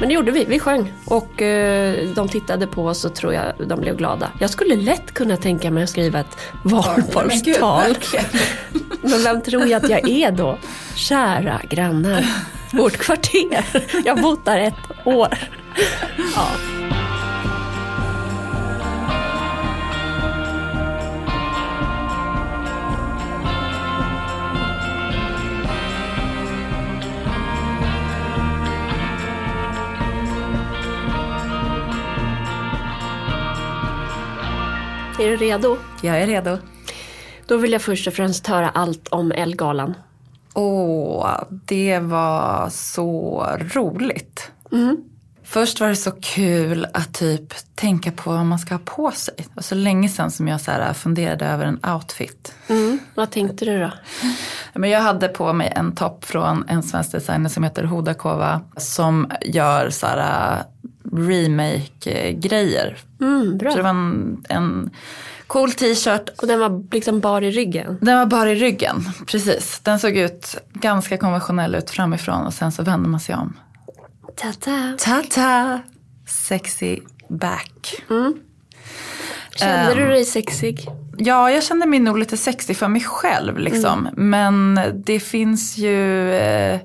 Men det gjorde vi, vi sjöng. Och eh, de tittade på oss och tror jag de blev glada. Jag skulle lätt kunna tänka mig att skriva ett valborgstal. Men vem tror jag att jag är då? Kära grannar, vårt kvarter. Jag har bott där ett år. Ja. Är du redo? Jag är redo. Då vill jag först och främst höra allt om Elgalan. Åh, det var så roligt. Mm. Först var det så kul att typ tänka på vad man ska ha på sig. Det var så länge sedan som jag så här funderade över en outfit. Mm. Vad tänkte du då? Men jag hade på mig en topp från en svensk designer som heter Hodakova. Som gör så här remake-grejer. Mm, bra. Så det var en, en cool t-shirt. Och den var liksom bar i ryggen? Den var bara i ryggen, precis. Den såg ut ganska konventionell ut framifrån och sen så vände man sig om. Ta-ta. Ta-ta! Sexy back. Kände Ehm. du dig sexig? Ja, jag kände mig nog lite sexig för mig själv liksom. Men det finns ju eh,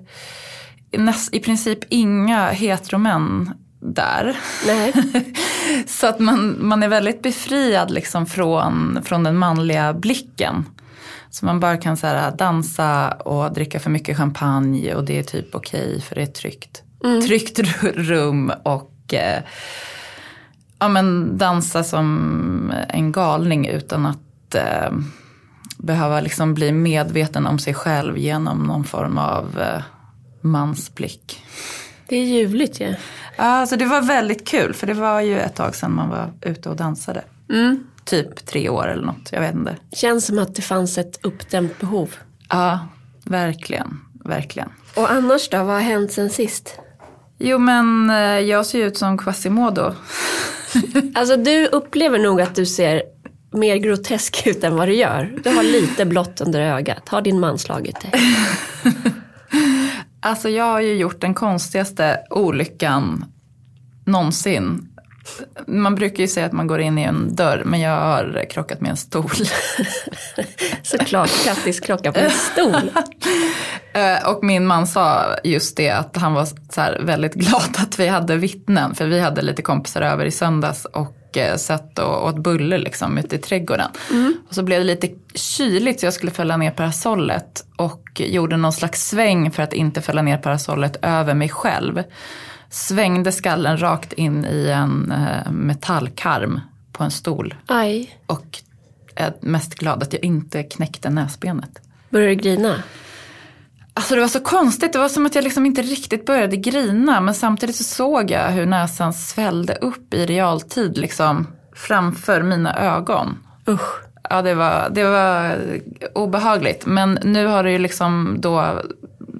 näst, i princip inga heteromän där. Så att man, man är väldigt befriad liksom från, från den manliga blicken. Så man bara kan så här, dansa och dricka för mycket champagne och det är typ okej för det är tryggt. Tryggt ru- rum och eh, ja, men dansa som en galning utan att eh, behöva liksom bli medveten om sig själv genom någon form av eh, mansblick. Det är ljuvligt ju. Ja, alltså det var väldigt kul för det var ju ett tag sedan man var ute och dansade. Typ tre år eller något, jag vet inte. Känns som att det fanns ett uppdämt behov. Ja, verkligen, verkligen. Och annars då, vad har hänt sen sist? Jo men eh, jag ser ju ut som Quasimodo. Alltså du upplever nog att du ser mer grotesk ut än vad du gör. Du har lite blått under ögat. Har din man slagit dig? Alltså jag har ju gjort den konstigaste olyckan någonsin. Man brukar ju säga att man går in i en dörr men jag har krockat med en stol. Såklart, Kattis krocka på en stol. Eh, Och min man sa just det att han var så väldigt glad att vi hade vittnen. För vi hade lite kompisar över i söndags och eh, satt och åt bulle liksom ute i trädgården. Och så blev det lite kyligt så jag skulle fälla ner parasollet. Och gjorde någon slags sväng för att inte fälla ner parasollet över mig själv. Svängde skallen rakt in i en eh, metallkarm på en stol. Aj, Och är mest glad att jag inte knäckte näsbenet. börjar du grina? Alltså det var så konstigt, det var som att jag liksom inte riktigt började grina men samtidigt så såg jag hur näsan svällde upp i realtid liksom framför mina ögon. Usch. Ja det var, det var obehagligt men nu har det ju liksom då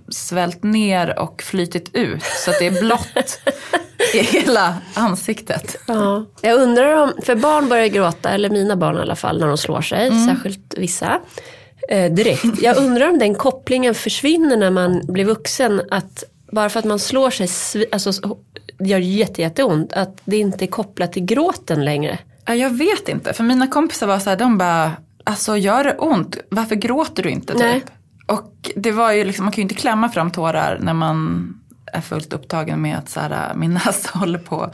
svällt ner och flytit ut så att det är blått i hela ansiktet. Ja. Jag undrar om, för barn börjar gråta, eller mina barn i alla fall, när de slår sig, särskilt vissa. Eh, direkt. Jag undrar om den kopplingen försvinner när man blir vuxen. Att bara för att man slår sig, alltså så- gör jätte, jätteont, att det inte är kopplat till gråten längre. Ja, jag vet inte, för mina kompisar var så här, de bara, alltså gör det ont, varför gråter du inte typ? Nej. Och det var ju liksom, man kan ju inte klämma fram tårar när man är fullt upptagen med att så här, min näsa håller på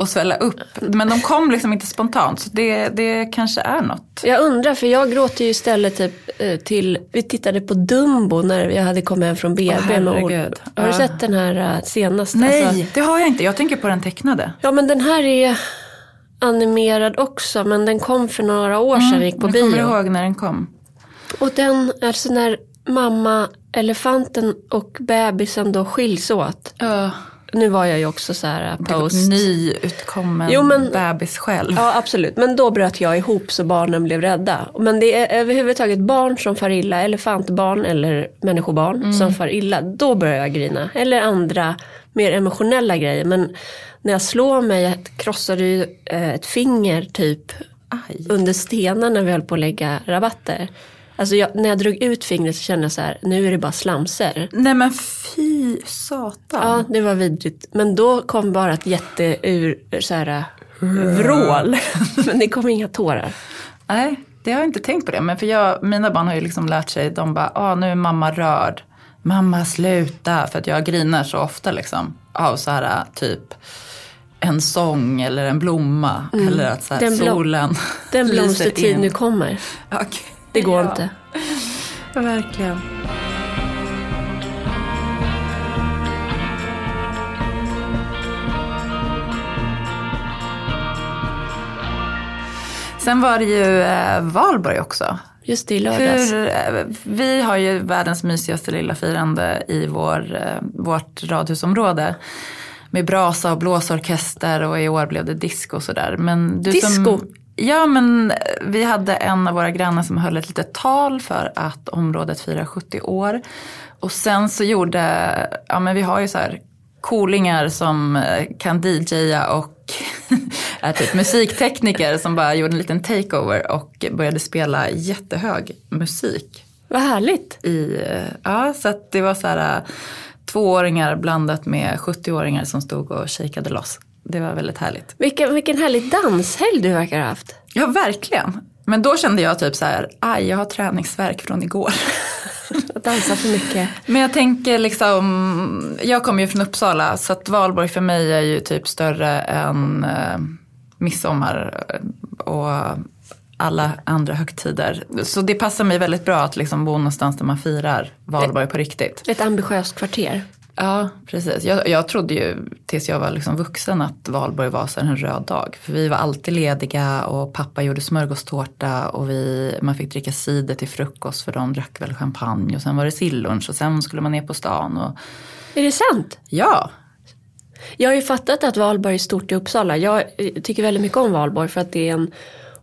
att svälla upp. Men de kom liksom inte spontant, så det, det kanske är något. Jag undrar, för jag gråter ju istället typ, eh, till, vi tittade på Dumbo när jag hade kommit hem från BB. Herregud. Har du Ja. sett den här eh, senaste? Nej, Alltså, det har jag inte, jag tänker på den tecknade. ja men den här är animerad också, men den kom för några år sedan, vi gick på jag kommer bio. ihåg när den kom. Och den, alltså när mamma, elefanten och bebisen då skiljs åt. Ja, Nu var jag ju också så här var post. nyutkommen Jo, men- bebis själv. Ja absolut, men då bröt jag ihop så barnen blev rädda. Men det är överhuvudtaget barn som far illa, elefantbarn eller människobarn som far illa. Då börjar jag grina. Eller andra mer emotionella grejer. Men när jag slår mig, jag krossade ju eh, ett finger typ Aj. under stenar när vi höll på att lägga rabatter. Alltså jag, när jag drog ut fingret så kände jag så här, nu är det bara slamser. Nej men fy satan. Ja, det var vidrigt. Men då kom bara ett jätteur, så här, vrål. Men det kom inga tårar. Nej, det har jag inte tänkt på det. Men för jag, mina barn har ju liksom lärt sig, de bara, ah, nu är mamma rörd. Mamma sluta, för att jag grinar så ofta liksom. Av så här typ en sång eller en blomma. Mm. Eller att så här, den solen Den blomstertid nu kommer. Okay. Det går ja. inte. Verkligen. Sen var det ju eh, valborg också. Just det, i lördags. Hur, eh, vi har ju världens mysigaste lilla firande i vår, eh, vårt radhusområde. Med brasa och blåsorkester och i år blev det disco och sådär. Men du disco? Som, ja men vi hade en av våra grannar som höll ett litet tal för att området firar 70 år. Och sen så gjorde, ja men vi har ju så här coolingar som kan DJa och är typ musiktekniker som bara gjorde en liten takeover och började spela jättehög musik. Vad härligt. I, ja, så att det var så här tvååringar blandat med 70-åringar som stod och shakade loss. Det var väldigt härligt. Vilken, vilken härlig danshelg du verkar ha haft. Ja, verkligen. Men då kände jag typ så här, aj jag har träningsverk från igår. Att dansa för mycket. Men jag tänker liksom, jag kommer ju från Uppsala så att valborg för mig är ju typ större än eh, midsommar och alla andra högtider. Så det passar mig väldigt bra att liksom bo någonstans där man firar valborg på riktigt. Ett ambitiöst kvarter. Ja, precis. Jag, jag trodde ju tills jag var liksom vuxen att valborg var så en röd dag. För vi var alltid lediga och pappa gjorde smörgåstårta och vi, man fick dricka cider till frukost för de drack väl champagne. Och sen var det sillunch och sen skulle man ner på stan. Och... Är det sant? Ja. Jag har ju fattat att valborg är stort i Uppsala. Jag tycker väldigt mycket om valborg för att det är en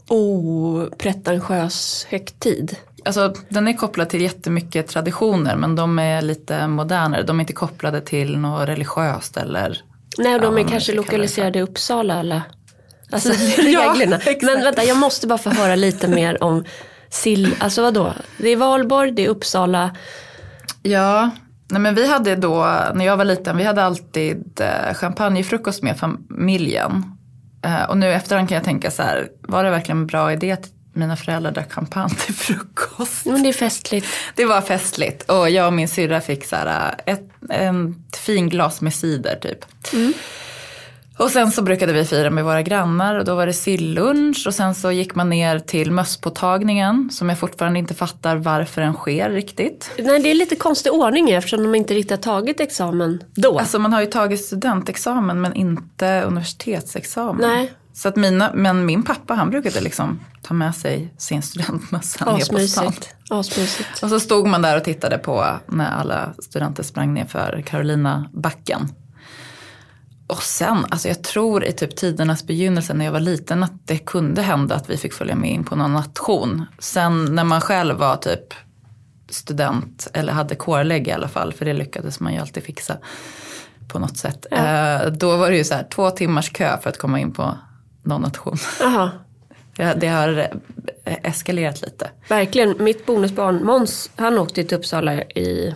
opretentiös högtid. Alltså, den är kopplad till jättemycket traditioner men de är lite modernare. De är inte kopplade till något religiöst eller Nej, de är kanske lokaliserade i Uppsala alla. Alltså reglerna. Ja, men vänta, jag måste bara få höra lite mer om sill, alltså vadå? Det är valborg, det är Uppsala. Ja, nej men vi hade då, när jag var liten, vi hade alltid eh, champagnefrukost med familjen. Eh, och nu efterhand kan jag tänka så här, var det verkligen en bra idé att mina föräldrar drack champagne till frukost? Men det är festligt. Det var festligt och jag och min syrra fick så här ett en fin glas med cider typ. Mm. Och sen så brukade vi fira med våra grannar och då var det sillunch och sen så gick man ner till mösspåtagningen som jag fortfarande inte fattar varför den sker riktigt. Nej det är lite konstig ordning eftersom de inte riktigt har tagit examen då. Alltså man har ju tagit studentexamen men inte universitetsexamen. Nej. Så att mina, men min pappa han brukade liksom ta med sig sin studentmössa ner på stan. Asmysigt. Och så stod man där och tittade på när alla studenter sprang ner för Carolina backen. Och sen, alltså jag tror i typ tidernas begynnelse när jag var liten att det kunde hända att vi fick följa med in på någon nation. Sen när man själv var typ student, eller hade kårlägg i alla fall, för det lyckades man ju alltid fixa på något sätt. Ja. Eh, då var det ju så här två timmars kö för att komma in på någon nation. Aha. Det har eh, eskalerat lite. Verkligen. Mitt bonusbarn Måns, han åkte till Uppsala i,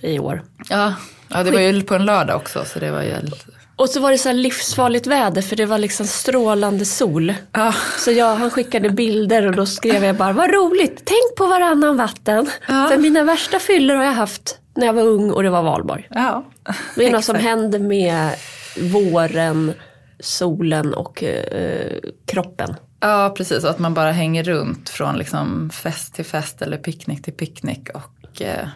i år. Ja, ja, det var ju på en lördag också. Så det var ju och så var det så livsfarligt väder för det var liksom strålande sol. Ja. Så jag, han skickade bilder och då skrev jag bara, vad roligt, tänk på varannan vatten. Ja. För mina värsta fyllor har jag haft när jag var ung och det var valborg. Ja. Det är något som händer med våren, solen och eh, kroppen. Ja precis, att man bara hänger runt från liksom fest till fest eller picknick till picknick och eh,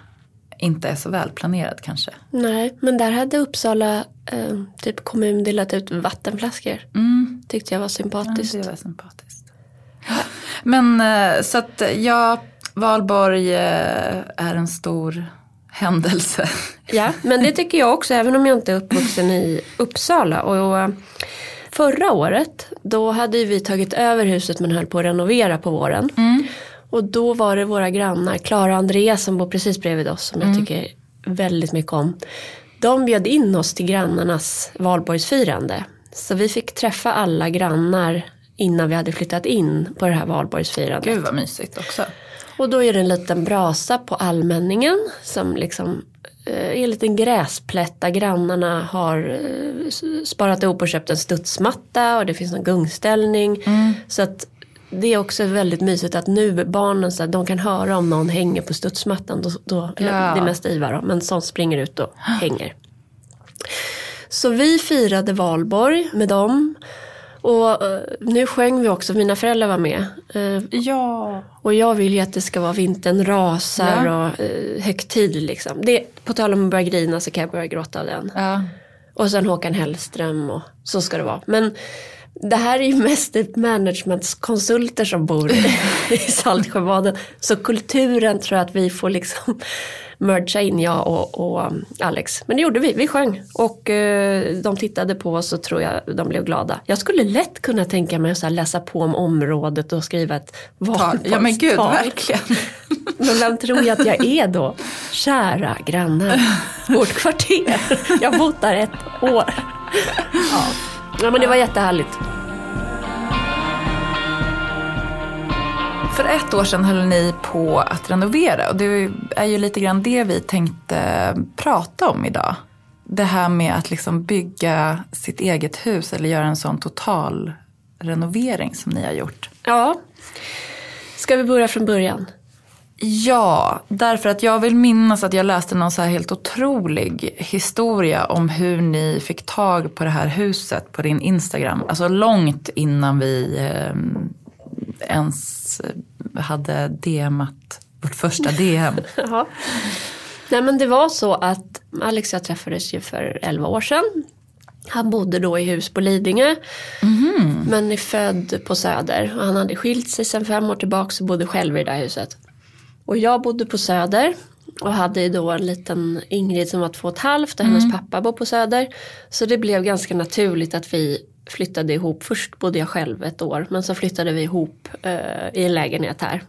inte är så välplanerad kanske. Nej, men där hade Uppsala eh, typ kommun delat ut vattenflaskor. Mm. Tyckte jag var sympatiskt. Ja, det var sympatiskt. Men eh, så att ja, Valborg eh, är en stor händelse. Ja, men det tycker jag också, även om jag inte är uppvuxen i Uppsala. Och, och förra året, då hade vi tagit över huset men höll på att renovera på våren. Mm. Och då var det våra grannar, Klara och Andreas som bor precis bredvid oss som mm. jag tycker väldigt mycket om. De bjöd in oss till grannarnas valborgsfirande. Så vi fick träffa alla grannar innan vi hade flyttat in på det här valborgsfirandet. Gud vad mysigt också. Och då är det en liten brasa på allmänningen som liksom eh, är en liten gräsplätt där grannarna har eh, sparat ihop och köpt en studsmatta och det finns en gungställning. Så att det är också väldigt mysigt att nu barnen så här, de kan höra om någon hänger på studsmattan. Då, då, Ja. Det är mest Ivar då, men som springer ut och hänger. Så vi firade valborg med dem. Och eh, nu sjöng vi också, mina föräldrar var med. Eh, Ja. och jag vill ju att det ska vara vintern rasar Ja. och eh, högtid liksom. Det, på tal om att börja grina så kan jag börja gråta av den. ja. Och sen Håkan Hellström och så ska det vara. Men det här är ju mest typ managementkonsulter som bor i, i Saltsjöbaden. Så kulturen tror jag att vi får liksom mergea in, jag och, och um, Alex. Men det gjorde vi, vi sjöng. Och eh, de tittade på oss och tror jag de blev glada. Jag skulle lätt kunna tänka mig att läsa på om området och skriva ett Tal. Ja men gud, valborgstal. verkligen. Men vem tror jag att jag är då? Kära grannar, vårt kvarter. Jag har bott där ett år. Ja. ja men det var jättehärligt. För ett år sedan höll ni på att renovera och det är ju lite grann det vi tänkte prata om idag. Det här med att liksom bygga sitt eget hus eller göra en sån total renovering som ni har gjort. Ja. Ska vi börja från början? Ja, därför att jag vill minnas att jag läste någon så här helt otrolig historia om hur ni fick tag på det här huset på din Instagram. Alltså långt innan vi eh, ens hade DMat vårt första DM. Ja. Nej men det var så att Alex och jag träffades ju för 11 år sedan. Han bodde då i hus på Lidingö. Men är född på Söder. Och han hade skilt sig sedan fem år tillbaka och bodde själv i det där huset. Och jag bodde på Söder. Och hade ju då en liten Ingrid som var två och ett halvt och hennes pappa bor på Söder. Så det blev ganska naturligt att vi flyttade ihop. Först bodde jag själv ett år men så flyttade vi ihop eh, i en lägenhet här.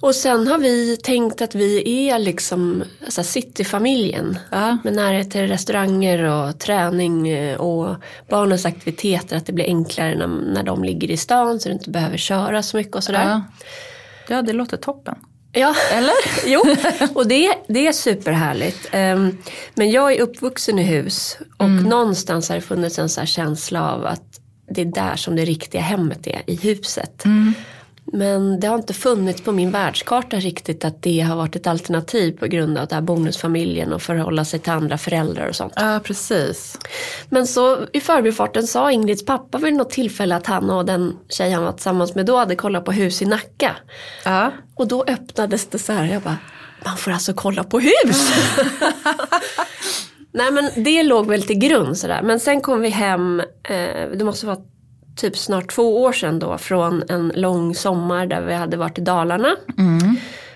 Och sen har vi tänkt att vi är liksom alltså cityfamiljen. Ja. Med närhet till restauranger och träning eh, och barnens aktiviteter. Att det blir enklare när, när de ligger i stan så du inte behöver köra så mycket och sådär. Ja. ja, det låter toppen. Ja, Eller? jo, och det, det är superhärligt. Ehm, men jag är uppvuxen i hus och någonstans har det funnits en så känsla av att det är där som det riktiga hemmet är, i huset. Men det har inte funnits på min världskarta riktigt att det har varit ett alternativ på grund av det här bonusfamiljen och förhålla sig till andra föräldrar och sånt. Ja, precis. Men så i förbifarten sa Ingrids pappa vid något tillfälle att han och den tjej han var tillsammans med då hade kollat på hus i Nacka. Ja. Och då öppnades det så här, jag bara, man får alltså kolla på hus. Nej men det låg väl till grund sådär. Men sen kom vi hem, eh, det måste vara typ snart två år sedan då, från en lång sommar där vi hade varit i Dalarna.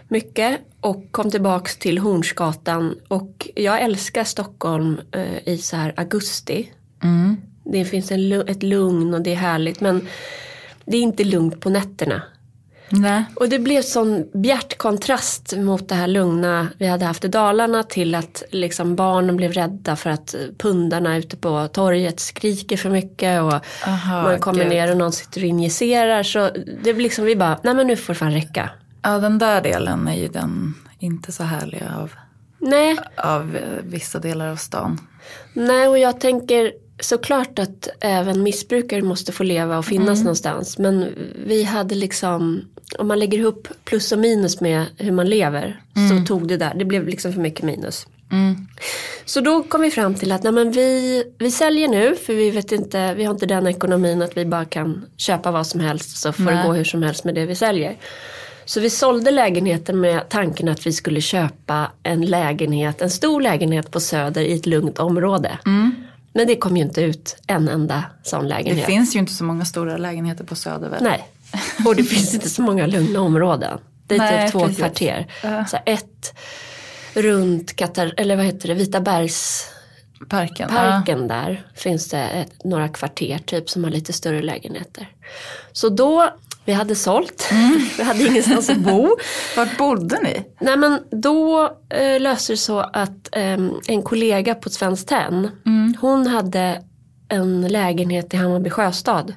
Mycket. Och kom tillbaks till Hornsgatan. Och jag älskar Stockholm eh, i så här augusti. Det finns en, ett lugn och det är härligt. Men det är inte lugnt på nätterna. Nej. Och det blev sån bjärt kontrast mot det här lugna vi hade haft i Dalarna till att liksom barnen blev rädda för att pundarna ute på torget skriker för mycket och Aha, man kommer gud. ner och någon sitter och injicerar. Så det blir liksom vi bara, nej men nu får det fan räcka. Ja, den där delen är ju den inte så härliga av, Nej, av eh, vissa delar av stan. nej och jag tänker såklart att även missbrukare måste få leva och finnas någonstans. Men vi hade liksom, om man lägger ihop plus och minus med hur man lever. Så tog det där, det blev liksom för mycket minus. Så då kom vi fram till att nej men vi, vi säljer nu för vi vet inte, vi har inte den ekonomin att vi bara kan köpa vad som helst så får det Nej. gå hur som helst med det vi säljer. Så vi sålde lägenheten med tanken att vi skulle köpa en lägenhet, en stor lägenhet på Söder i ett lugnt område. Men det kom ju inte ut en enda sån Det lägenhet. finns ju inte så många stora lägenheter på Söder väl? Nej, och det finns inte så många lugna områden. Det är Nej, typ två precis. kvarter. Ja. Så ett runt Katar, eller vad heter det, Vita bergs Parken? parken där finns det ett, några kvarter typ som har lite större lägenheter. Så då, vi hade sålt, vi hade ingenstans att bo. Vart bodde ni? Nej men då eh, löste det så att ehm, en kollega på Svenskt Tenn, hon hade en lägenhet i Hammarby sjöstad.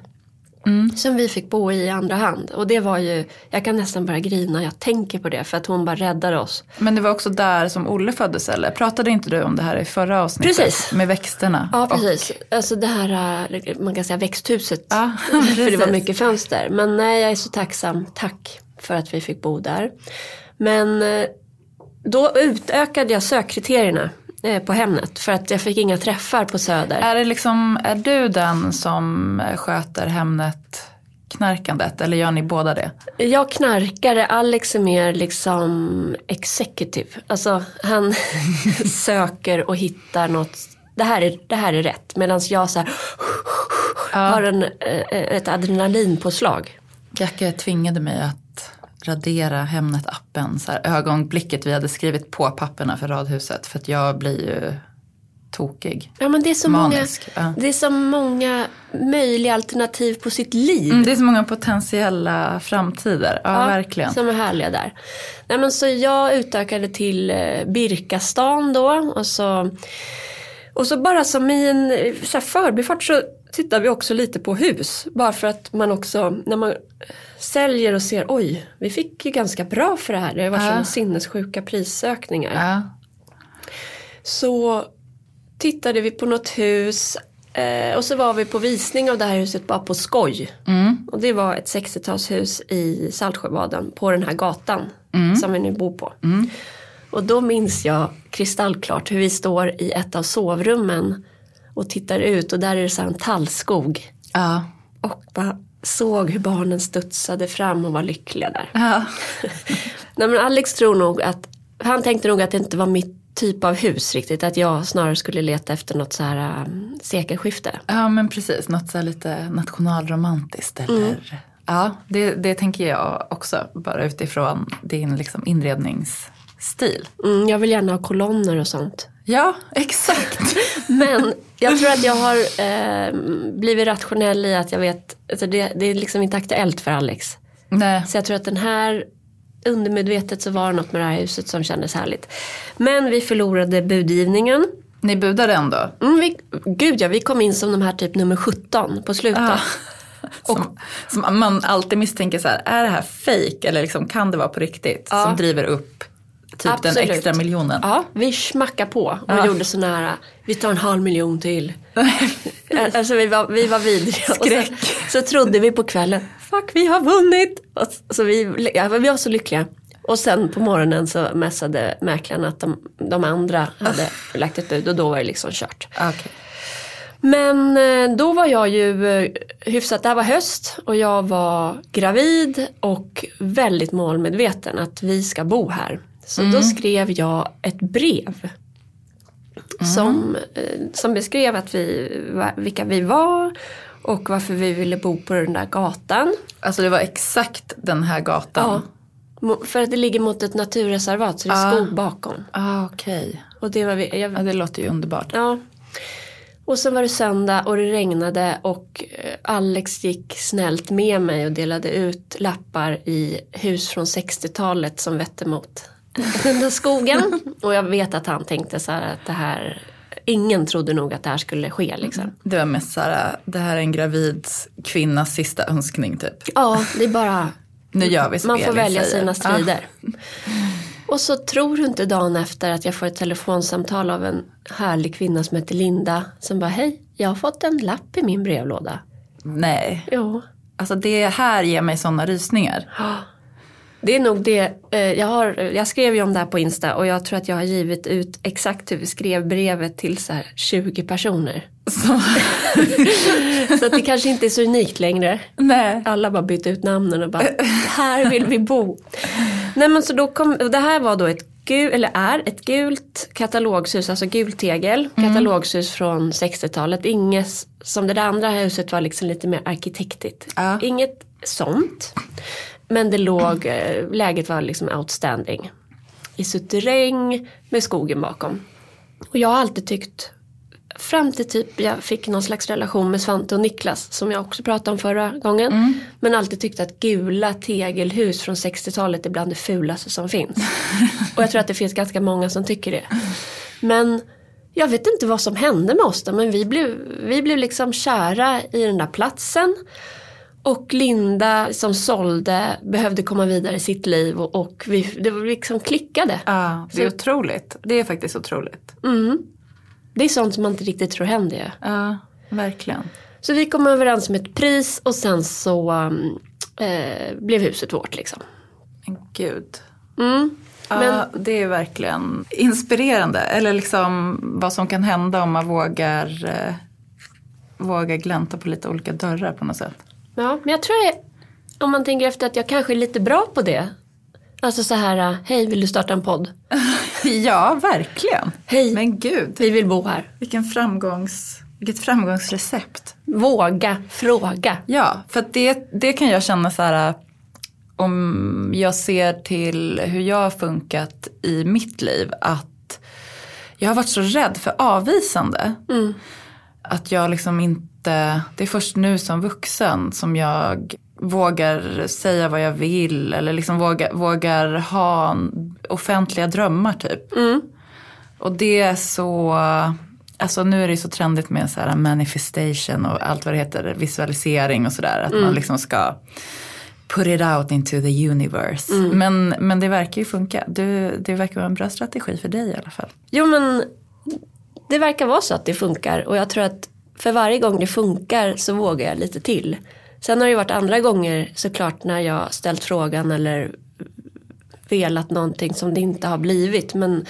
Som vi fick bo i i andra hand. Och det var ju, jag kan nästan börja grina, jag tänker på det för att hon bara räddade oss. Men det var också där som Olle föddes eller? Pratade inte du om det här i förra avsnittet? Precis. Med växterna? Ja precis, alltså det här äh, man kan säga växthuset. Ja, för det var mycket fönster. Men nej, jag är så tacksam, tack för att vi fick bo där. Men eh, då utökade jag sökkriterierna eh, på Hemnet för att jag fick inga träffar på Söder. Är, det liksom, är du den som sköter Hemnet knarkandet eller gör ni båda det? Jag knarkare, Alex är mer liksom executive. Alltså han söker och hittar något. Det här är, det här är rätt. Medan jag så här, har en, eh, ett adrenalinpåslag. Jacke tvingade mig att radera Hemnet-appen. Så här, ögonblicket vi hade skrivit på papperna för radhuset. För att jag blir ju tokig. Ja men det är så många, Manisk, ja. det är så många möjliga alternativ på sitt liv. Mm, det är så många potentiella framtider. Ja, verkligen. Som är härliga där. Nej, men så jag utökade till eh, Birkastan då. Och så, och så bara som i en så förbifart så tittar vi också lite på hus. Bara för att man också när man säljer och ser oj vi fick ju ganska bra för det här. Det har varit Ja. sådana sinnessjuka prisökningar. Ja. Så tittade vi på något hus eh, och så var vi på visning av det här huset bara på skoj. Och det var ett 60-talshus i Saltsjöbaden på den här gatan som vi nu bor på. Och då minns jag kristallklart hur vi står i ett av sovrummen och tittar ut och där är det så en tallskog. Ja. Och bara såg hur barnen studsade fram och var lyckliga där. Ja. Nej men Alex tror nog att, han tänkte nog att det inte var mitt typ av hus riktigt. Att jag snarare skulle leta efter något så här um, sekelskifte. ja, men precis. Något så här lite nationalromantiskt. Eller... Ja, det, det tänker jag också. Bara utifrån din liksom inredningsstil. Mm, jag vill gärna ha kolonner och sånt. Ja, exakt. Men jag tror att jag har eh, blivit rationell i att jag vet, alltså det, det är liksom inte aktuellt för Alex. Nej. Så jag tror att den här undermedvetet så var det något med det här huset som kändes härligt. Men vi förlorade budgivningen. Ni budade ändå? Mm, vi, gud ja, vi kom in som de här typ nummer 17 på slutet. Ja. Som, som man alltid misstänker så här, är det här fake eller liksom, kan det vara på riktigt? Ja. Som driver upp typ Absolut. den extra miljonen. Ja, vi smackade på och Ja. gjorde sån här, vi tar en halv miljon till. alltså vi var, vi var vidriga. Skräck. Så, så trodde vi på kvällen, fuck vi har vunnit. Och, så vi, ja, vi var så lyckliga. Och sen på morgonen så mässade mäklaren att de, de andra hade lagt ett bud och då var det liksom kört. Okej. Men eh, då var jag ju eh, hyfsat, det här var höst och jag var gravid och väldigt målmedveten att vi ska bo här. Så då skrev jag ett brev. Som, eh, som beskrev att vi, vilka vi var och varför vi ville bo på den där gatan. Alltså det var exakt den här gatan? Mo- För att det ligger mot ett naturreservat så det är Ja. skog bakom. Ah, Okej. Och det var vi, jag, Ja, det låter ju underbart. Ja. Och sen var det söndag och det regnade och eh, Alex gick snällt med mig och delade ut lappar i hus från 60-talet som vette mot den där skogen. Och jag vet att han tänkte så här att det här, ingen trodde nog att det här skulle ske liksom. Det var mest så här, det här är en gravid kvinnas sista önskning typ. Ja, det är bara, Nu gör vi som man får välja säger. sina strider. Och så tror du inte dagen efter att jag får ett telefonsamtal av en härlig kvinna som heter Linda som bara hej, jag har fått en lapp i min brevlåda. Nej, Jo. alltså det här ger mig sådana rysningar. Det är nog det, eh, jag, har, jag skrev ju om det här på Insta och jag tror att jag har givit ut exakt hur vi skrev brevet till så här 20 personer. Så, Så att det kanske inte är så unikt längre. nej. Alla bara bytte ut namnen och bara, här vill vi bo. Nej men så då kom, det här var då ett gul, eller är ett gult katalogshus, alltså gult tegel. Katalogshus från 60-talet. Inget, som det där andra huset var liksom lite mer arkitektigt. Ja. Inget sånt. Men det låg, eh, läget var liksom outstanding. I suterräng med skogen bakom. Och jag har alltid tyckt, fram till typ jag fick någon slags relation med Svante och Niklas som jag också pratade om förra gången. Men alltid tyckt att gula tegelhus från 60-talet är bland det fulaste som finns. och jag tror att det finns ganska många som tycker det. Men jag vet inte vad som hände med oss då men vi blev, vi blev liksom kära i den där platsen. Och Linda som sålde behövde komma vidare i sitt liv och, och vi, det liksom klickade. Ja, det är Så, otroligt. Det är faktiskt otroligt. Mm. Det är sånt som man inte riktigt tror händer. Ja, verkligen. Så vi kom överens om ett pris och sen så um, eh, blev huset vårt liksom. Gud. Mm. Ja, Men, det är verkligen inspirerande. Eller liksom vad som kan hända om man vågar, eh, vågar glänta på lite olika dörrar på något sätt. Ja, men jag tror jag, om man tänker efter att jag kanske är lite bra på det. Alltså så här, hej vill du starta en podd? ja, verkligen. Hej, men gud. Vi vill bo här. Vilken framgångs, vilket framgångsrecept. Våga fråga. Ja, för det, det kan jag känna så här om jag ser till hur jag har funkat i mitt liv att jag har varit så rädd för avvisande. Mm. Att jag liksom inte, det är först nu som vuxen som jag vågar säga vad jag vill eller liksom vågar, vågar ha offentliga drömmar typ. Mm. Och det är så, alltså nu är det så trendigt med så här manifestation och allt vad det heter, visualisering och sådär. Att mm. man liksom ska put it out into the universe. Mm. Men, men det verkar ju funka. Du, det verkar vara en bra strategi för dig i alla fall. Jo men det verkar vara så att det funkar och jag tror att för varje gång det funkar så vågar jag lite till. Sen har det varit andra gånger såklart när jag ställt frågan eller velat någonting som det inte har blivit. Men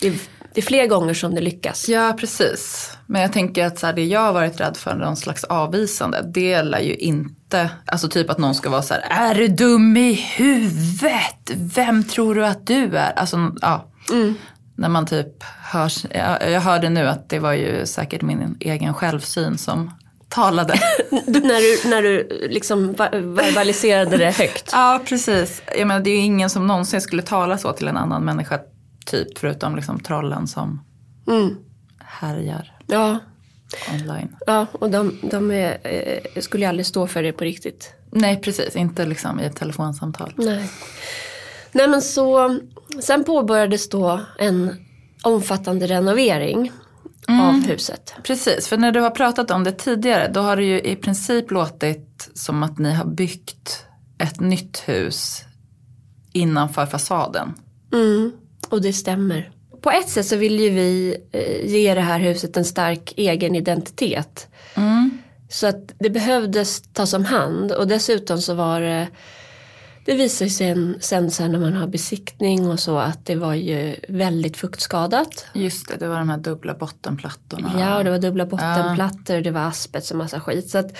det, det är fler gånger som det lyckas. Ja precis. Men jag tänker att så här, det jag har varit rädd för, någon slags avvisande, det lär ju inte, alltså typ att någon ska vara så här, är du dum i huvudet? Vem tror du att du är? Alltså ja. Mm. När man typ hörs, jag, hörde nu att det var ju säkert min egen självsyn som talade. när, du, när du liksom verbaliserade det högt? ja, precis. Jag menar, det är ju ingen som någonsin skulle tala så till en annan människa, typ, förutom liksom trollen som mm. härjar ja. online. Ja, och de, de är, eh, skulle ju aldrig stå för det på riktigt. Nej, precis. Inte liksom i ett telefonsamtal. Nej. Nej, men så, sen påbörjades då en omfattande renovering mm. av huset. Precis, för när du har pratat om det tidigare då har det ju i princip låtit som att ni har byggt ett nytt hus innanför fasaden. Mm, och det stämmer. På ett sätt så vill ju vi eh, ge det här huset en stark egen identitet. Mm. Så att det behövdes tas om hand och dessutom så var det det visar sig sen, sen, när man har besiktning och så att det var ju väldigt fuktskadat. Just det, det var de här dubbla bottenplattorna. Ja, och det var dubbla bottenplattor, ja. det var asbest och massa skit. Så att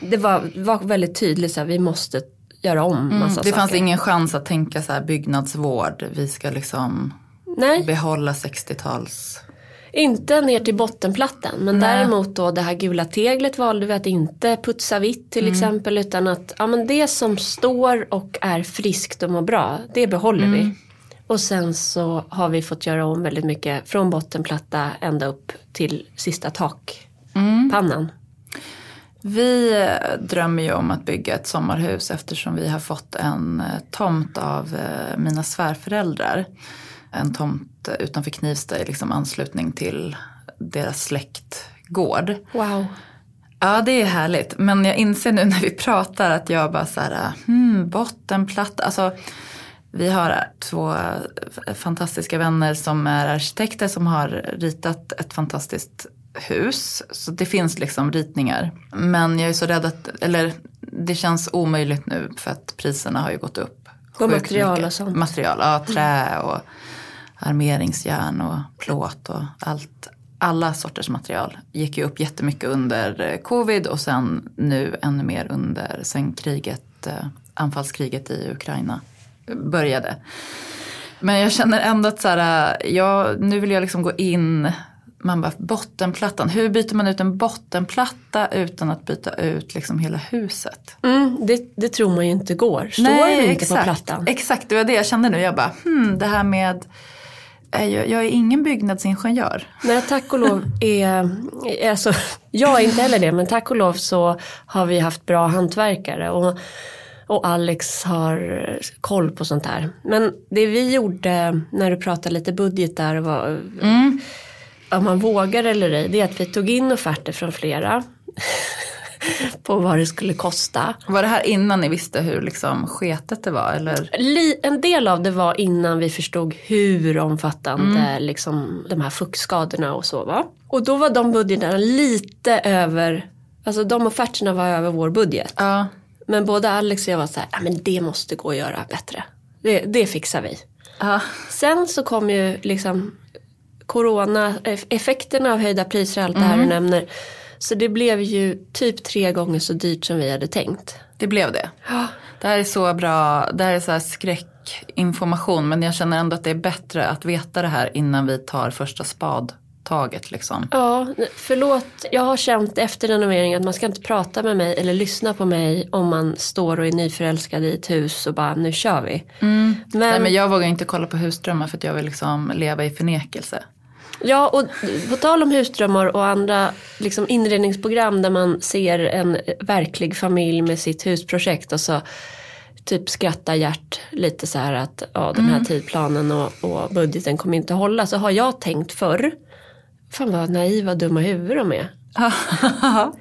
det var, var väldigt tydligt så här, vi måste göra om mm, massa mm, det saker. Det fanns ingen chans att tänka så här byggnadsvård, vi ska liksom Nej. behålla 60-tals inte ner till bottenplattan men Nej. däremot då det här gula teglet valde vi att inte putsa vitt till mm. exempel utan att ja, men det som står och är friskt och mår bra det behåller mm. vi. Och sen så har vi fått göra om väldigt mycket från bottenplatta ända upp till sista takpannan. Mm. Vi drömmer ju om att bygga ett sommarhus eftersom vi har fått en eh, tomt av eh, mina svärföräldrar en tomt utanför Knivsta i liksom anslutning till deras släktgård. Wow. Ja det är härligt. Men jag inser nu när vi pratar att jag bara så här, hmm, bottenplatta. Alltså, vi har två fantastiska vänner som är arkitekter som har ritat ett fantastiskt hus. Så det finns liksom ritningar. Men jag är så rädd att, eller det känns omöjligt nu för att priserna har ju gått upp. På material och sånt. Material, ja trä och armeringsjärn och plåt och allt. Alla sorters material gick ju upp jättemycket under eh, covid och sen nu ännu mer under sen kriget, eh, anfallskriget i Ukraina började. Men jag känner ändå att så här, ja, nu vill jag liksom gå in man bara, bottenplattan, hur byter man ut en bottenplatta utan att byta ut liksom hela huset? Mm, det, det tror man ju inte går. Står Nej, det inte exakt, på plattan? Exakt, det var det jag kände nu. Jag bara, hmm, det här med jag, jag är ingen byggnadsingenjör. Nej, tack och lov är, alltså, jag är inte heller det, men tack och lov så har vi haft bra hantverkare. Och, och Alex har koll på sånt här. Men det vi gjorde när du pratade lite budget där var mm. om man vågar eller ej, det är att vi tog in offerter från flera. på vad det skulle kosta. Var det här innan ni visste hur liksom sketet det var? Eller? En del av det var innan vi förstod hur omfattande mm. liksom, de här fuktskadorna och så var. Och då var de budgeterna lite över, alltså de offerterna var över vår budget. Ja. Men både Alex och jag var så här, ja men det måste gå att göra bättre. Det, det fixar vi. Ja. Sen så kom ju liksom corona, effekterna av höjda priser och allt det här mm. du nämner. Så det blev ju typ tre gånger så dyrt som vi hade tänkt. Det blev det? Ja. Det här är så bra, det här är så här skräckinformation men jag känner ändå att det är bättre att veta det här innan vi tar första spadtaget liksom. Ja, förlåt. Jag har känt efter renoveringen att man ska inte prata med mig eller lyssna på mig om man står och är nyförälskad i ett hus och bara nu kör vi. Mm. Men... Nej men jag vågar inte kolla på husdrömmar för att jag vill liksom leva i förnekelse. Ja, och på tal om husdrömmar och andra liksom inredningsprogram där man ser en verklig familj med sitt husprojekt och så typ skrattar Gert lite så här att ja, den här mm. tidplanen och, och budgeten kommer inte hålla. Så har jag tänkt förr, fan vad naiva dumma huvud de är.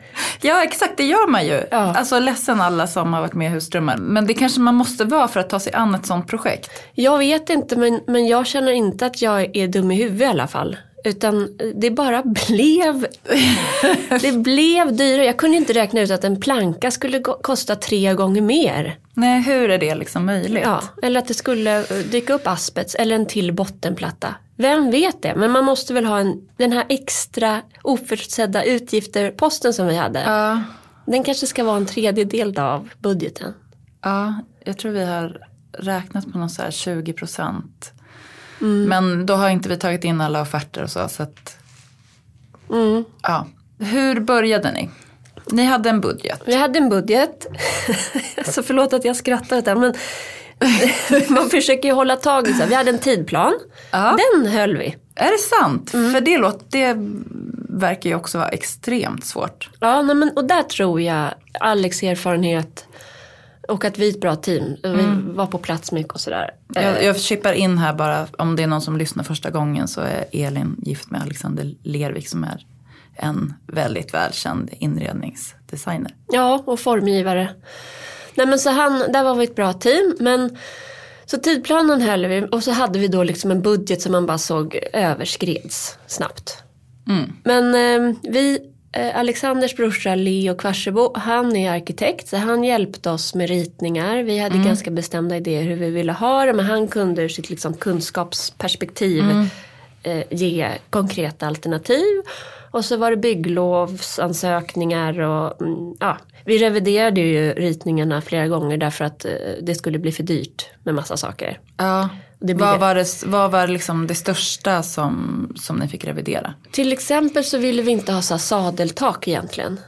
ja exakt det gör man ju. Ja. Alltså ledsen alla som har varit med i Husdrömmar. Men det kanske man måste vara för att ta sig an ett sånt projekt. Jag vet inte men, men jag känner inte att jag är dum i huvudet i alla fall. Utan det bara blev, det blev dyrare. Jag kunde inte räkna ut att en planka skulle kosta tre gånger mer. Nej, hur är det liksom möjligt? Ja, eller att det skulle dyka upp asbest eller en till bottenplatta. Vem vet det? Men man måste väl ha en, den här extra oförutsedda utgifterposten som vi hade. Ja. Den kanske ska vara en tredjedel av budgeten. Ja, jag tror vi har räknat på någon så här 20 procent Mm. Men då har inte vi tagit in alla offerter och så. så att, mm. ja. Hur började ni? Ni hade en budget. Vi hade en budget. så förlåt att jag skrattar åt det men man försöker ju hålla tag i så. Vi hade en tidplan. Ja. Den höll vi. Är det sant? Mm. För det, låter, det verkar ju också vara extremt svårt. Ja, nej, men, och där tror jag Alex erfarenhet och att vi är ett bra team. Vi mm. var på plats mycket och sådär. Jag, jag chippar in här bara, om det är någon som lyssnar första gången så är Elin gift med Alexander Lervik som är en väldigt välkänd inredningsdesigner. Ja, och formgivare. Nej men så han, där var vi ett bra team. Men så tidplanen höll vi och så hade vi då liksom en budget som man bara såg överskreds snabbt. Mm. Men eh, vi Eh, Alexanders brorsa Leo Kvarsebo, han är arkitekt så han hjälpte oss med ritningar. Vi hade mm. ganska bestämda idéer hur vi ville ha det men han kunde ur sitt liksom kunskapsperspektiv mm. eh, ge konkreta alternativ. Och så var det bygglovsansökningar och mm, ja, vi reviderade ju ritningarna flera gånger därför att eh, det skulle bli för dyrt med massa saker. Ja. Det vad, var det, vad var liksom det största som, som ni fick revidera? Till exempel så ville vi inte ha så sadeltak egentligen.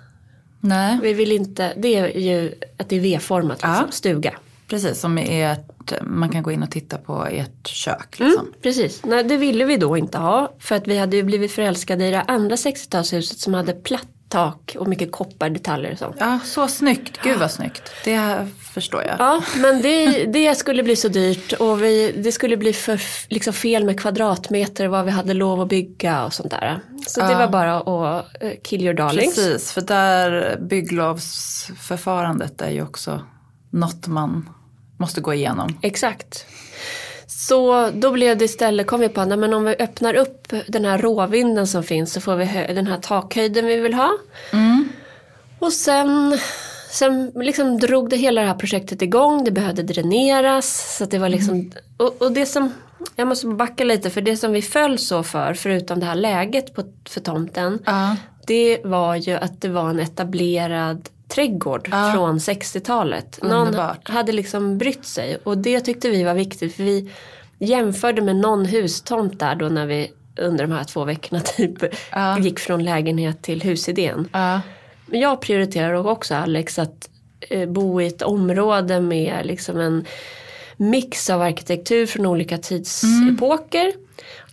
Nej. Vi vill inte, det är ju att det är V-format, liksom, ja. stuga. Precis, som är ett, man kan gå in och titta på ert kök. Liksom. Mm, precis, Nej, det ville vi då inte ha. För att vi hade ju blivit förälskade i det andra 60-talshuset som hade platt tak och mycket koppardetaljer och sånt. Ja, så snyggt. Gud vad snyggt. Det förstår jag. Ja, men det, det skulle bli så dyrt och vi, det skulle bli för liksom fel med kvadratmeter vad vi hade lov att bygga och sånt där. Så ja. det var bara att uh, kill your darlings. Precis, för där bygglovsförfarandet är ju också något man måste gå igenom. Exakt. Så då blev det istället, kom vi på att men om vi öppnar upp den här råvinden som finns så får vi den här takhöjden vi vill ha. Mm. Och sen, sen liksom drog det hela det här projektet igång, det behövde dräneras. Så det var liksom, mm. och, och, det som, jag måste backa lite för det som vi föll så för, förutom det här läget på, för tomten. Uh. Det var ju att det var en etablerad trädgård ja. från 60-talet. Någon hade liksom brytt sig och det tyckte vi var viktigt för vi jämförde med någon hustomt där då när vi under de här två veckorna typ ja. gick från lägenhet till husidén. Ja. Men jag prioriterar också Alex att eh, bo i ett område med liksom en mix av arkitektur från olika tidsepoker. Mm.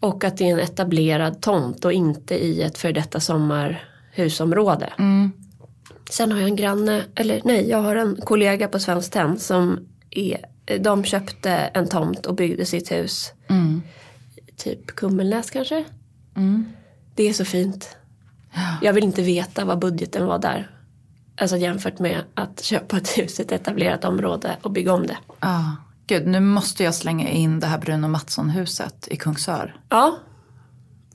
Och att det är en etablerad tomt och inte i ett för detta sommarhusområde. Mm. Sen har jag en granne, eller nej, jag har en kollega på Svenskt Tenn som är, de köpte en tomt och byggde sitt hus. Mm. Typ Kummelnäs kanske. Mm. Det är så fint. Jag vill inte veta vad budgeten var där. Alltså jämfört med att köpa ett hus i ett etablerat område och bygga om det. Ja, gud nu måste jag slänga in det här Bruno Mattsson-huset i Kungsör. Ja.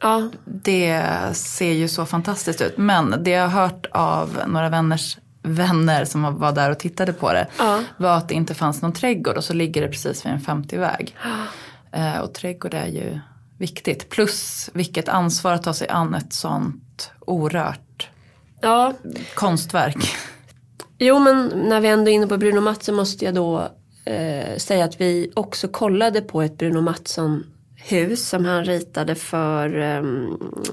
Ja. Det ser ju så fantastiskt ut. Men det jag har hört av några vänners vänner som var där och tittade på det Ja. var att det inte fanns någon trädgård och så ligger det precis vid en 50-väg. Eh, och trädgård är ju viktigt. Plus vilket ansvar att ta sig an ett sånt orört ja. konstverk. Jo men när vi ändå är inne på Bruno Mattsson måste jag då eh, säga att vi också kollade på ett Bruno Mattsson hus som han ritade för eh,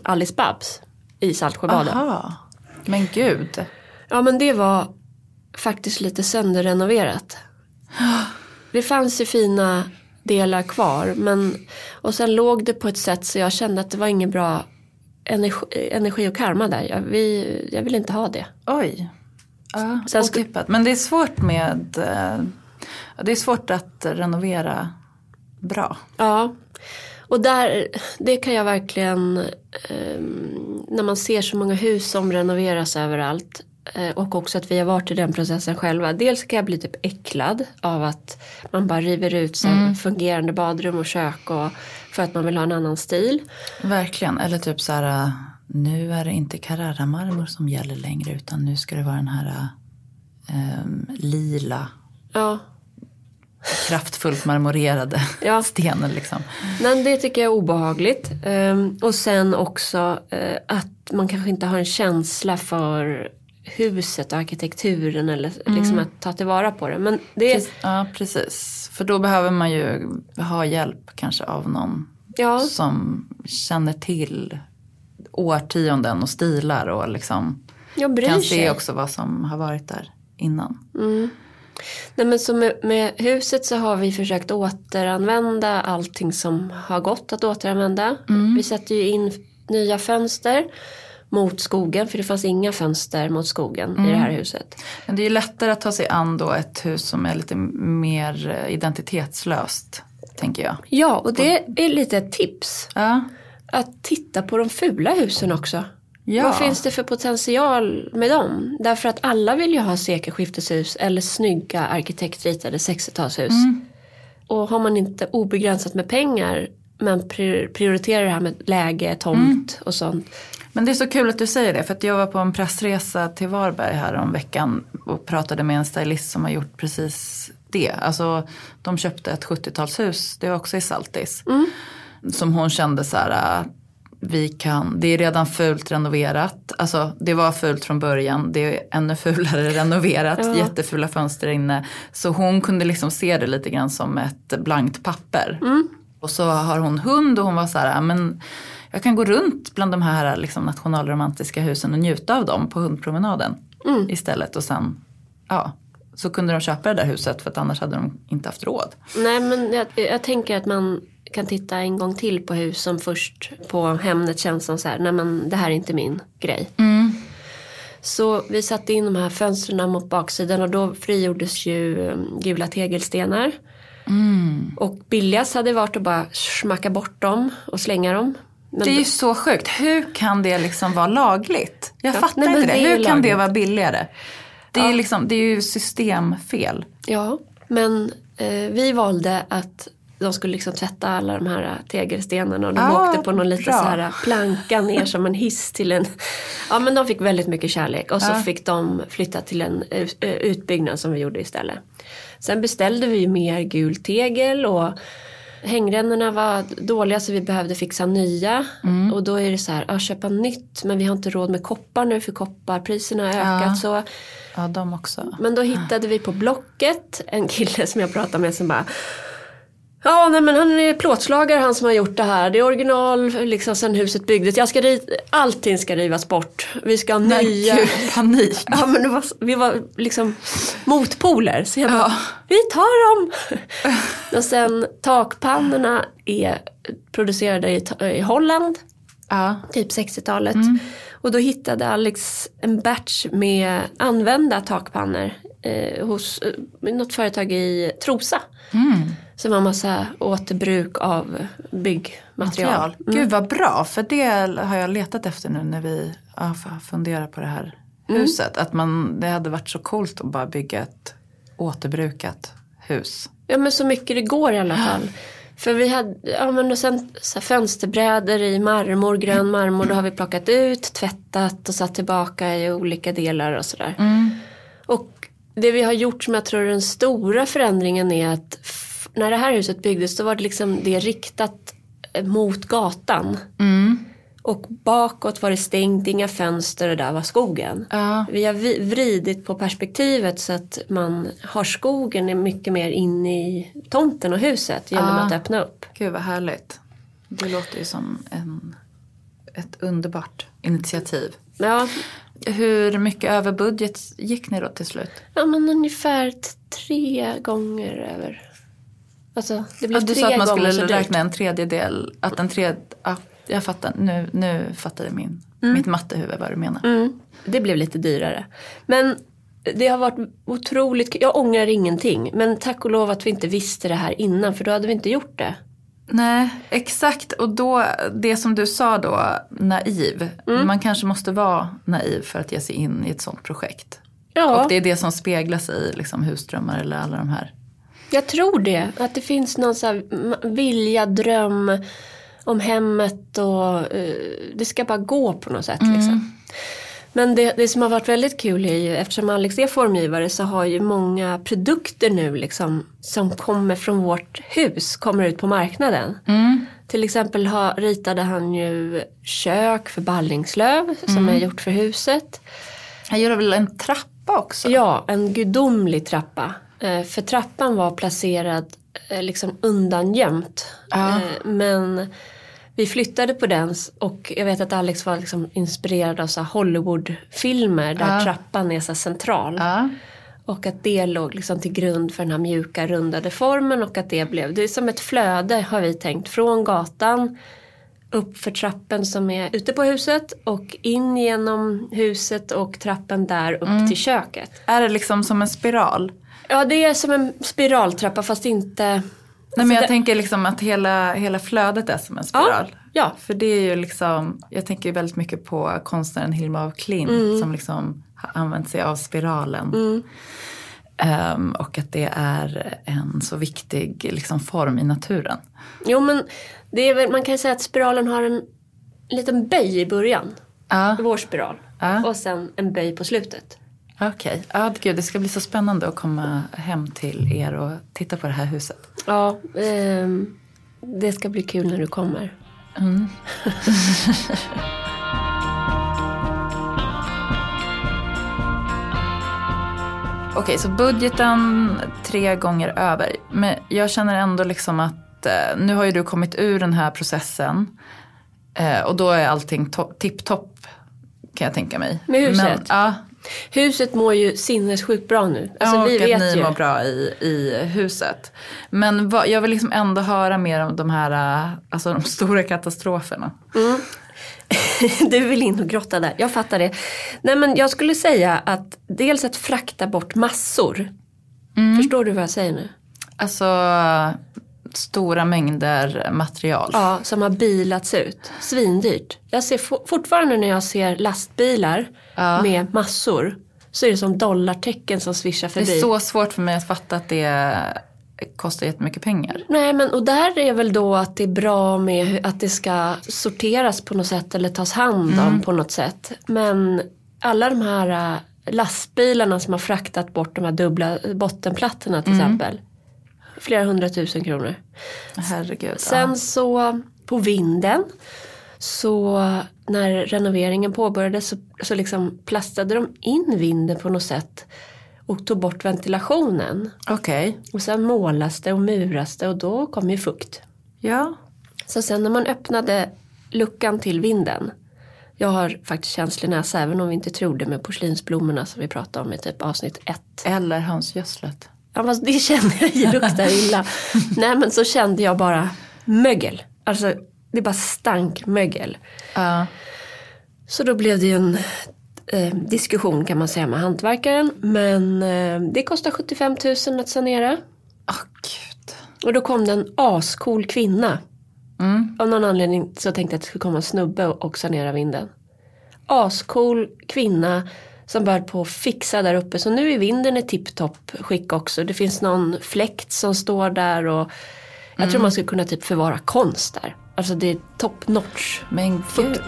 Alice Babs i Saltsjöbaden. Aha. Men gud. Ja men det var faktiskt lite sönderrenoverat. Det fanns ju fina delar kvar men och sen låg det på ett sätt så jag kände att det var ingen bra energi, energi och karma där. Jag, vi, jag vill inte ha det. Oj. Ja, Sen otippat. Men det är svårt med eh, det är svårt att renovera bra. Ja, och där, det kan jag verkligen, ehm, när man ser så många hus som renoveras överallt eh, och också att vi har varit i den processen själva. Dels kan jag bli typ äcklad av att man bara river ut så här fungerande badrum och kök och, för att man vill ha en annan stil. Verkligen. Eller typ så här. eh, Nu är det inte Carrara-marmor som gäller längre. Utan nu ska det vara den här eh, lila. Ja, Kraftfullt marmorerade Ja. stenen liksom. men det tycker jag är obehagligt. Ehm, och sen också eh, att man kanske inte har en känsla för huset och arkitekturen eller liksom att ta tillvara på det. Men det är, Ja, precis. För då behöver man ju ha hjälp kanske av någon ja, som känner till årtionden och stilar och liksom bryr kan se också vad som har varit där innan. Nej men så med, med huset så har vi försökt återanvända allting som har gått att återanvända. Vi sätter ju in nya fönster mot skogen för det fanns inga fönster mot skogen i det här huset. Men det är ju lättare att ta sig an då ett hus som är lite mer eh, identitetslöst, tänker jag. Ja och det är lite ett tips. Ja, Att titta på de fula husen också. Ja. Vad finns det för potential med dem? Därför att alla vill ju ha sekelskifteshus eller snygga arkitektritade 60-talshus. Och har man inte obegränsat med pengar men prior- prioriterar det här med läge, tomt och sånt. Men det är så kul att du säger det, för att jag var på en pressresa till Varberg här om veckan och pratade med en stylist som har gjort precis det. Alltså, de köpte ett 70-talshus, det var också i Saltis. Som hon kände så här, vi kan, det är redan fult renoverat. Alltså det var fult från början, det är ännu fulare renoverat, Ja. jättefula fönster inne. Så hon kunde liksom se det lite grann som ett blankt papper. Och så har hon hund och hon var så här, "Ja, men jag kan gå runt bland de här liksom, nationalromantiska husen och njuta av dem på hundpromenaden istället. Och sen, ja, så kunde de köpa det där huset för att annars hade de inte haft råd. Nej men jag, jag tänker att man kan titta en gång till på hus som först på Hemnet känns som så här, nej men det här är inte min grej. Så vi satte in de här fönstren mot baksidan och då frigjordes ju um, gula tegelstenar. Och billigast hade varit att bara smacka bort dem och slänga dem. Men Det är ju så sjukt. Hur kan det liksom vara lagligt? Jag Ja, fattar nej, inte det. det Hur kan det lagligt. vara billigare? Det är, liksom, det är ju systemfel. Ja, men eh, vi valde att de skulle liksom tvätta alla de här tegelstenarna och de Ah, åkte på någon liten bra. så här planka ner som en hiss till en... Ja men de fick väldigt mycket kärlek och så Ja. fick de flytta till en eh, utbyggnad som vi gjorde istället. Sen beställde vi mer gul tegel och hängrännorna var dåliga så vi behövde fixa nya. Mm. Och då är det så här, ja, köpa nytt men vi har inte råd med koppar nu för kopparpriserna har ökat. Ja. Så Ja, de också. men då hittade vi på Blocket en kille som jag pratade med som bara Ja, nej men han är plåtslagare han som har gjort det här. Det är original liksom sen huset byggdes. Jag ska riv- Allting ska rivas bort. Vi ska ha Nej, nya. gud, panik. Ja men det var, vi var liksom motpoler. Så jag bara, Ja. vi tar dem. Och sen takpannorna är producerade i, i Holland. Ja. Typ 60-talet. Mm. Och då hittade Alex en batch med använda takpannor eh, hos eh, något företag i Trosa. Mm. Som har massa återbruk av byggmaterial. Material. Gud vad bra, för det har jag letat efter nu när vi funderar på det här huset. Att man, det hade varit så coolt att bara bygga ett återbrukat hus. Ja men så mycket det går i alla fall. För vi hade, ja men och sen så fönsterbrädor i marmor, grön marmor, då har vi plockat ut, tvättat och satt tillbaka i olika delar och sådär. Och det vi har gjort som jag tror är den stora förändringen är att när det här huset byggdes då var det liksom det riktat eh, mot gatan. Och bakåt var det stängt, inga fönster och där var skogen. Ja. Vi har vridit på perspektivet så att man har skogen mycket mer inne i tomten och huset genom Ja. att öppna upp. Gud vad härligt. Det låter ju som en, ett underbart initiativ. Ja, Hur mycket över budget gick ni då till slut? ja men ungefär tre gånger över. Alltså det blev Ja, du tre sa att man skulle räkna en tredjedel. Att en tredje, ja, jag fattar. Nu, nu fattar jag min, mitt mattehuvud vad du menar. Mm, det blev lite dyrare. Men det har varit otroligt Jag ångrar ingenting. Men tack och lov att vi inte visste det här innan för då hade vi inte gjort det. Nej, exakt. Och då, det som du sa då, naiv. Mm. Man kanske måste vara naiv för att ge sig in i ett sånt projekt. Ja, Och det är det som speglar sig i liksom, husdrömmar eller alla de här. jag tror det. Att det finns någon så här vilja, dröm om hemmet och eh, det ska bara gå på något sätt. Liksom. Men det, det som har varit väldigt kul är ju eftersom Alex är formgivare så har ju många produkter nu liksom som kommer från vårt hus kommer ut på marknaden. Till exempel ha, ritade han ju kök för Ballingslöv som är gjort för huset. Jag gör väl en trappa också? Ja, en gudomlig trappa. Eh, för trappan var placerad eh, liksom undangömt. Ja. Eh, men vi flyttade på den och jag vet att Alex var liksom inspirerad av så Hollywoodfilmer där Ja. trappan är så central. Ja. Och att det låg liksom till grund för den här mjuka rundade formen och att det blev, det är som ett flöde har vi tänkt. Från gatan upp för trappen som är ute på huset och in genom huset och trappen där upp till köket. Är det liksom som en spiral? Ja det är som en spiraltrappa fast inte... Nej men jag det- tänker liksom att hela, hela flödet är som en spiral. Ja, För det är ju liksom, jag tänker väldigt mycket på konstnären Hilma af Klint Mm. som liksom har använt sig av spiralen. Ehm, och att det är en så viktig liksom, form i naturen. jo men det är väl, man kan ju säga att spiralen har en liten böj i början. Ja, Vår spiral. Ja. Och sen en böj på slutet. Okej. Ja, gud, det ska bli så spännande att komma hem till er och titta på det här huset. Ja, ehm, det ska bli kul när du kommer. Okej, så budgeten tre gånger över. Men jag känner ändå liksom att eh, nu har ju du kommit ur den här processen. Eh, och då är allting to- tipptopp kan jag tänka mig. Med huset? Men, ja, Huset mår ju sinnessjukt bra nu. Alltså, ja, vi och att vet ni ju. mår bra i, i huset. Men vad, jag vill liksom ändå höra mer om de här, eh, alltså de stora katastroferna. du vill in och grotta där, jag fattar det. Nej men jag skulle säga att dels att frakta bort massor. Mm. Förstår du vad jag säger nu? Alltså stora mängder material. Ja, som har bilats ut. Svindyrt. Jag ser for- fortfarande när jag ser lastbilar Ja. med massor så är det som dollartecken som svischar Det förbi. är så svårt för mig att fatta att det kostar jättemycket pengar. Nej men och där är väl då att det är bra med att det ska sorteras på något sätt eller tas hand om Mm. på något sätt. Men alla de här äh, lastbilarna som har fraktat bort de här dubbla bottenplattorna Mm. till exempel. Flera hundratusen kronor. Herregud. Sen så på vinden så när renoveringen påbörjades så, så liksom plastade de in vinden på något sätt och tog bort ventilationen. ja. Okej. Och sen målas det och muras det och då kommer ju fukt. Ja. Så sen när man öppnade luckan till vinden. Jag har faktiskt känslig näsa även om vi inte tror det med porslinsblommorna som vi pratade om i typ avsnitt ett. Eller hönsgödslet. Ja fast det kände jag ju luktar illa. Nej men så kände jag bara mögel. Alltså det bara stank mögel. Ja. Så då blev det ju en eh, diskussion kan man säga med hantverkaren. Men eh, det kostar 75 000 att sanera. Åh gud. Och då kom det en ascool kvinna. Mm. Av någon anledning så tänkte jag att det skulle komma en snubbe och sanera vinden. Ascool kvinna som bara på att fixa där uppe. Så nu är vinden i tipptopp skick också. Det finns någon fläkt som står där och jag Mm. tror man skulle kunna typ förvara konst där. Alltså det är top notch. Men gud.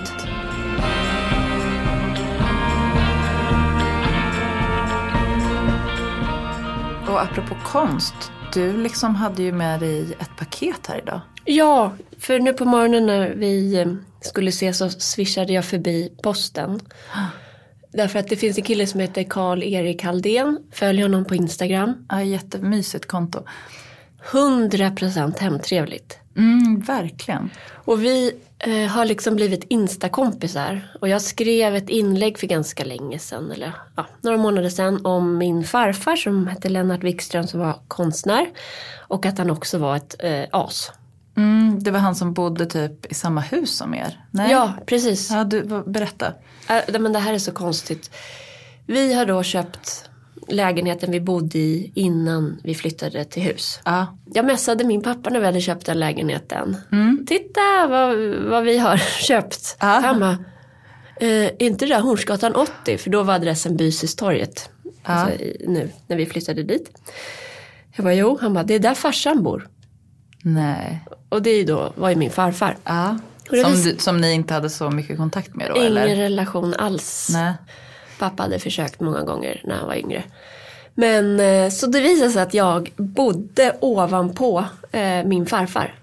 Och apropå konst, du liksom hade ju med dig ett paket här idag. Ja, för nu på morgonen när vi eh, skulle ses så swishade jag förbi posten. Därför att det finns en kille som heter Karl-Erik Halldén. Följ honom på Instagram. Ja, jättemysigt konto. 100% hemtrevligt. Mm, verkligen. Och vi eh, har liksom blivit instakompisar. Och jag skrev ett inlägg för ganska länge sedan, eller ja, några månader sedan, om min farfar som hette Lennart Wikström som var konstnär. Och att han också var ett eh, as. Mm, det var han som bodde typ i samma hus som er? Nej? Ja, precis. Ja, du, berätta. Äh, men det här är så konstigt. Vi har då köpt lägenheten vi bodde i innan vi flyttade till hus. Ja. Jag messade min pappa när vi hade köpt den lägenheten. Titta vad, vad vi har köpt. Ja. Han bara, eh, inte det där Hornsgatan 80? För då var adressen Bysistorget. Alltså, i- nu när vi flyttade dit. Jag bara, jo. Han bara, det är där farsan bor. Nej. Och det är ju då, var ju min farfar. Som, du, som ni inte hade så mycket kontakt med då Ingen eller? relation alls. Nej. Pappa hade försökt många gånger när han var yngre. Men eh, så det visade sig att jag bodde ovanpå eh, min farfar.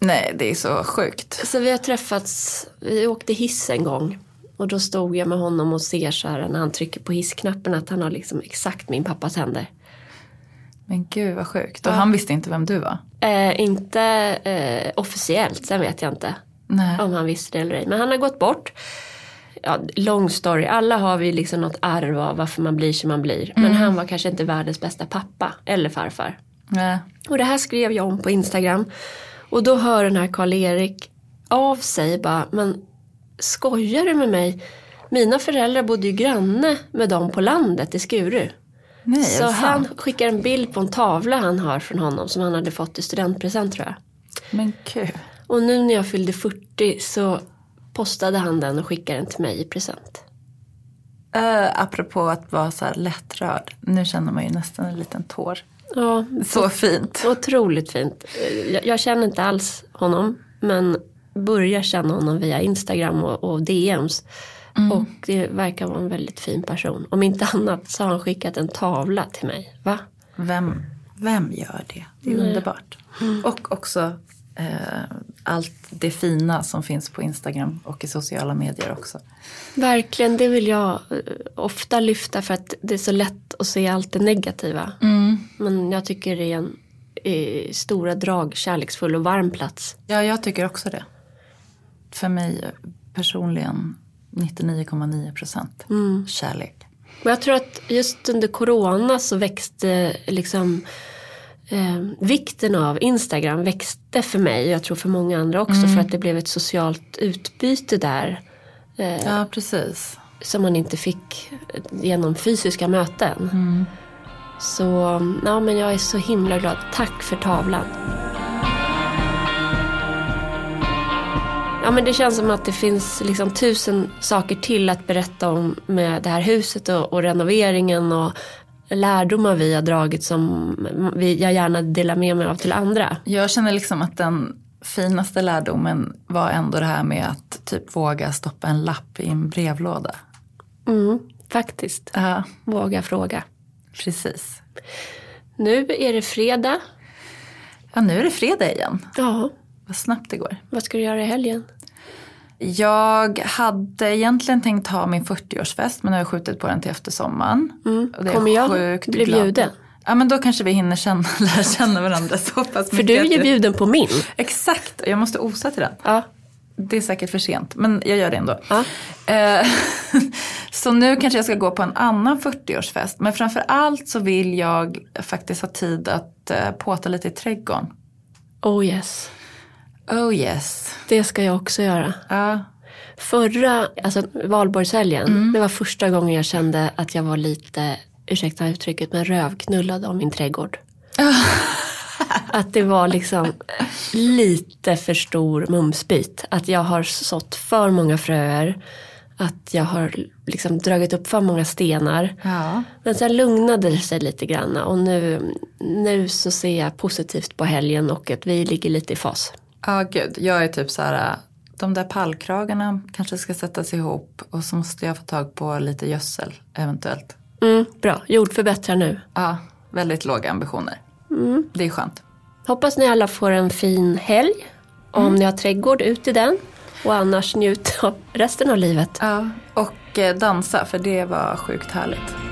Nej, det är så sjukt. Så vi har träffats, vi åkte hiss en gång. Och då stod jag med honom och ser så här när han trycker på hissknappen att han har liksom exakt min pappas händer. Men gud vad sjukt. Och han visste inte vem du var? Eh, inte eh, officiellt, sen vet jag inte Nej. om han visste det eller ej. Men han har gått bort. Ja, long story, alla har vi liksom något arv av varför man blir som man blir. Men han var kanske inte världens bästa pappa eller farfar. Nej. Och det här skrev jag om på Instagram. Och då hör den här Karl-Erik av sig bara, men skojar du med mig? Mina föräldrar bodde ju granne med dem på landet i Skuru. Nej, Så han skickar en bild på en tavla han har från honom som han hade fått i studentpresent tror jag. Men gud. Och nu när jag fyllde 40 så postade han den och skickade den till mig i present. Uh, apropå att vara så här lättrörd. Nu känner man ju nästan en liten tår. Ja, Så fint. Otroligt fint. Jag, jag känner inte alls honom. Men börjar känna honom via Instagram och, och DMs. Och det verkar vara en väldigt fin person. Om inte annat så har han skickat en tavla till mig. Va? Vem, vem gör det? Det är underbart. Och också eh, allt det fina som finns på Instagram och i sociala medier också. Verkligen, det vill jag eh, ofta lyfta för att det är så lätt att se allt det negativa. Men jag tycker det är en i stora drag kärleksfull och varm plats. Ja, jag tycker också det. För mig personligen 99,9 procent kärlek. Och jag tror att just under corona så växte liksom eh, vikten av Instagram växte för mig. Jag tror för många andra också för att det blev ett socialt utbyte där. Eh, Ja, precis. som man inte fick genom fysiska möten. Så ja, men jag är så himla glad. Tack för tavlan. Ja men det känns som att det finns liksom tusen saker till att berätta om med det här huset och, och renoveringen och lärdomar vi har dragit som vi, jag gärna delar med mig av till andra. Jag känner liksom att den finaste lärdomen var ändå det här med att typ våga stoppa en lapp i en brevlåda. Mm, faktiskt. Ja, Våga fråga. precis. Nu är det fredag. Ja, nu är det fredag igen. Ja, Vad snabbt det går. vad ska du göra i helgen? Jag hade egentligen tänkt ha min 40-årsfest men nu har jag skjutit på den till efter sommaren. Och det Mm. Kommer jag bli bjuden? Ja men då kanske vi hinner känna, lära känna varandra så pass mycket. För du är ju bjuden på min. Exakt, jag måste osa till den. Ja. Det är säkert för sent, men jag gör det ändå. Ja. Eh, så nu kanske jag ska gå på en annan 40-årsfest. Men framför allt så vill jag faktiskt ha tid att eh, påta lite i trädgården. Oh yes. Oh yes. Det ska jag också göra. Ja, Förra, alltså valborgshelgen, det var första gången jag kände att jag var lite, ursäkta uttrycket, men rövknullad av min trädgård. att det var liksom lite för stor mumsbit. Att jag har sått för många fröer. att jag har liksom dragit upp för många stenar. Ja. Men sen lugnade det sig lite grann och nu, nu så ser jag positivt på helgen och att vi ligger lite i fas. Ja, gud. Jag är typ så här, de där pallkragarna kanske ska sättas ihop och så måste jag få tag på lite gödsel eventuellt. Mm, bra, jordförbättra nu. Ja, väldigt låga ambitioner. Det är skönt. Hoppas ni alla får en fin helg. Om ni har trädgård, ut i den. Och annars njut av resten av livet. Ja, och eh, dansa för det var sjukt härligt.